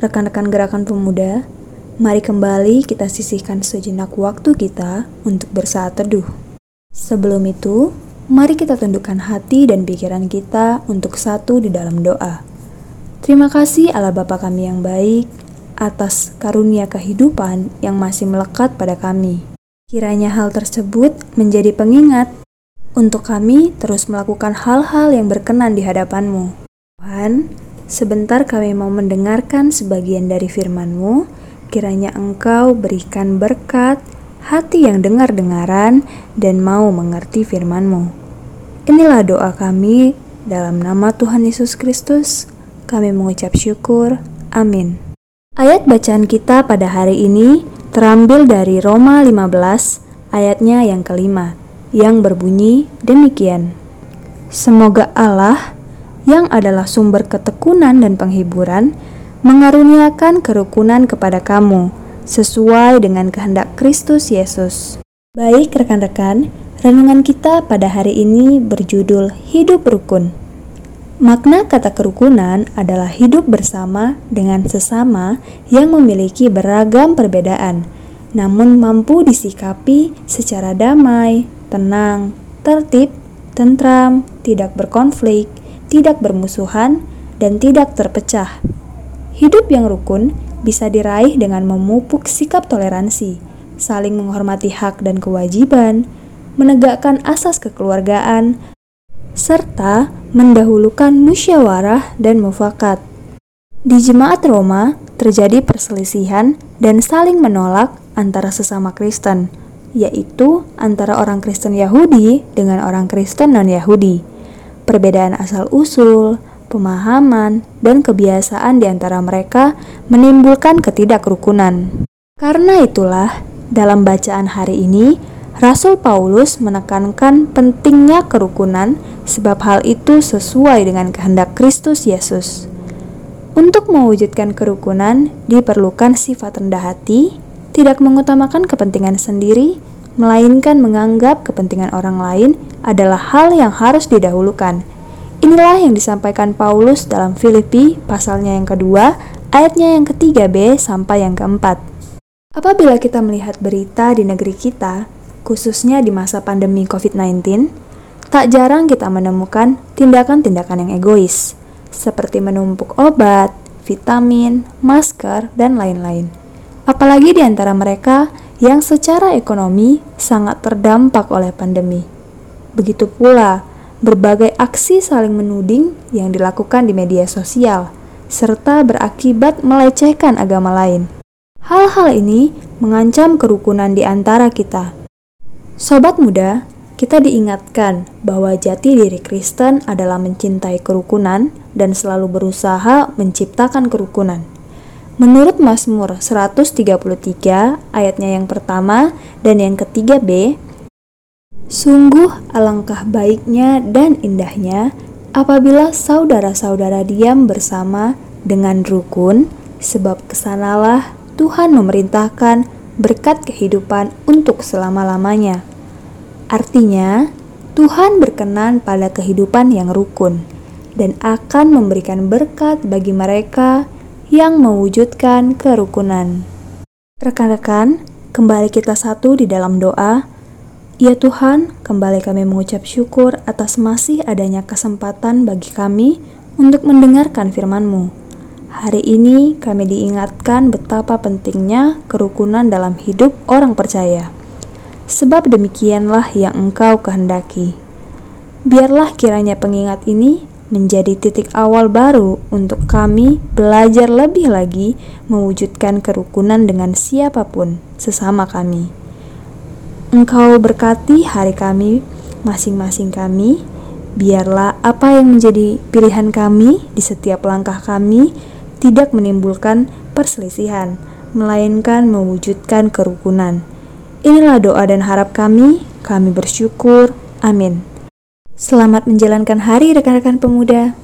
rekan-rekan gerakan pemuda, mari kembali kita sisihkan sejenak waktu kita untuk bersaat teduh. Sebelum itu, mari kita tundukkan hati dan pikiran kita untuk satu di dalam doa. Terima kasih Allah Bapa kami yang baik atas karunia kehidupan yang masih melekat pada kami. Kiranya hal tersebut menjadi pengingat untuk kami terus melakukan hal-hal yang berkenan di hadapan-Mu. Tuhan, sebentar kami mau mendengarkan sebagian dari firman-Mu, kiranya Engkau berikan berkat, hati yang dengar-dengaran, dan mau mengerti firman-Mu. Inilah doa kami dalam nama Tuhan Yesus Kristus. Kami mengucap syukur. Amin. Ayat bacaan kita pada hari ini terambil dari Roma 15 ayatnya yang kelima yang berbunyi demikian. Semoga Allah yang adalah sumber ketekunan dan penghiburan mengaruniakan kerukunan kepada kamu sesuai dengan kehendak Kristus Yesus. Baik rekan-rekan, renungan kita pada hari ini berjudul Hidup Rukun. Makna kata kerukunan adalah hidup bersama dengan sesama yang memiliki beragam perbedaan, namun mampu disikapi secara damai, tenang, tertib, tentram, tidak berkonflik, tidak bermusuhan, dan tidak terpecah. Hidup yang rukun bisa diraih dengan memupuk sikap toleransi, saling menghormati hak dan kewajiban, menegakkan asas kekeluargaan, serta mendahulukan musyawarah dan mufakat. Di jemaat Roma terjadi perselisihan dan saling menolak antara sesama Kristen yaitu antara orang Kristen Yahudi dengan orang Kristen non-Yahudi. Perbedaan asal-usul, pemahaman, dan kebiasaan di antara mereka menimbulkan ketidakrukunan. Karena itulah, dalam bacaan hari ini, Rasul Paulus menekankan pentingnya kerukunan sebab hal itu sesuai dengan kehendak Kristus Yesus. Untuk mewujudkan kerukunan diperlukan sifat rendah hati, tidak mengutamakan kepentingan sendiri, melainkan menganggap kepentingan orang lain adalah hal yang harus didahulukan. Inilah yang disampaikan Paulus dalam Filipi pasalnya yang kedua, ayatnya yang ketiga B sampai yang keempat. Apabila kita melihat berita di negeri kita, khususnya di masa pandemi COVID-19, tak jarang kita menemukan tindakan-tindakan yang egois, seperti menumpuk obat, vitamin, masker, dan lain-lain apalagi di antara mereka yang secara ekonomi sangat terdampak oleh pandemi. Begitu pula berbagai aksi saling menuding yang dilakukan di media sosial, serta berakibat melecehkan agama lain. Hal-hal ini mengancam kerukunan di antara kita. Sobat muda, kita diingatkan bahwa jati diri Kristen adalah mencintai kerukunan dan selalu berusaha menciptakan kerukunan. Menurut Mazmur 133 ayatnya yang pertama dan yang ketiga B, Sungguh alangkah baiknya dan indahnya apabila saudara-saudara diam bersama dengan rukun, sebab ke sanalah Tuhan memerintahkan berkat kehidupan untuk selama-lamanya. Artinya, Tuhan berkenan pada kehidupan yang rukun dan akan memberikan berkat bagi mereka yang mewujudkan kerukunan. Rekan-rekan, kembali kita satu di dalam doa. Ya Tuhan, kembali kami mengucap syukur atas masih adanya kesempatan bagi kami untuk mendengarkan firman-Mu. Hari ini kami diingatkan betapa pentingnya kerukunan dalam hidup orang percaya. Sebab demikianlah yang Engkau kehendaki. Biarlah kiranya pengingat ini menjadi titik awal baru untuk kami belajar lebih lagi mewujudkan kerukunan dengan siapa pun sesama kami. Engkau berkati hari kami, masing-masing kami, biarlah apa yang menjadi pilihan kami di setiap langkah kami tidak menimbulkan perselisihan, melainkan mewujudkan kerukunan. Inilah doa dan harap kami, kami bersyukur. Amin. Selamat menjalankan hari rekan-rekan pemuda.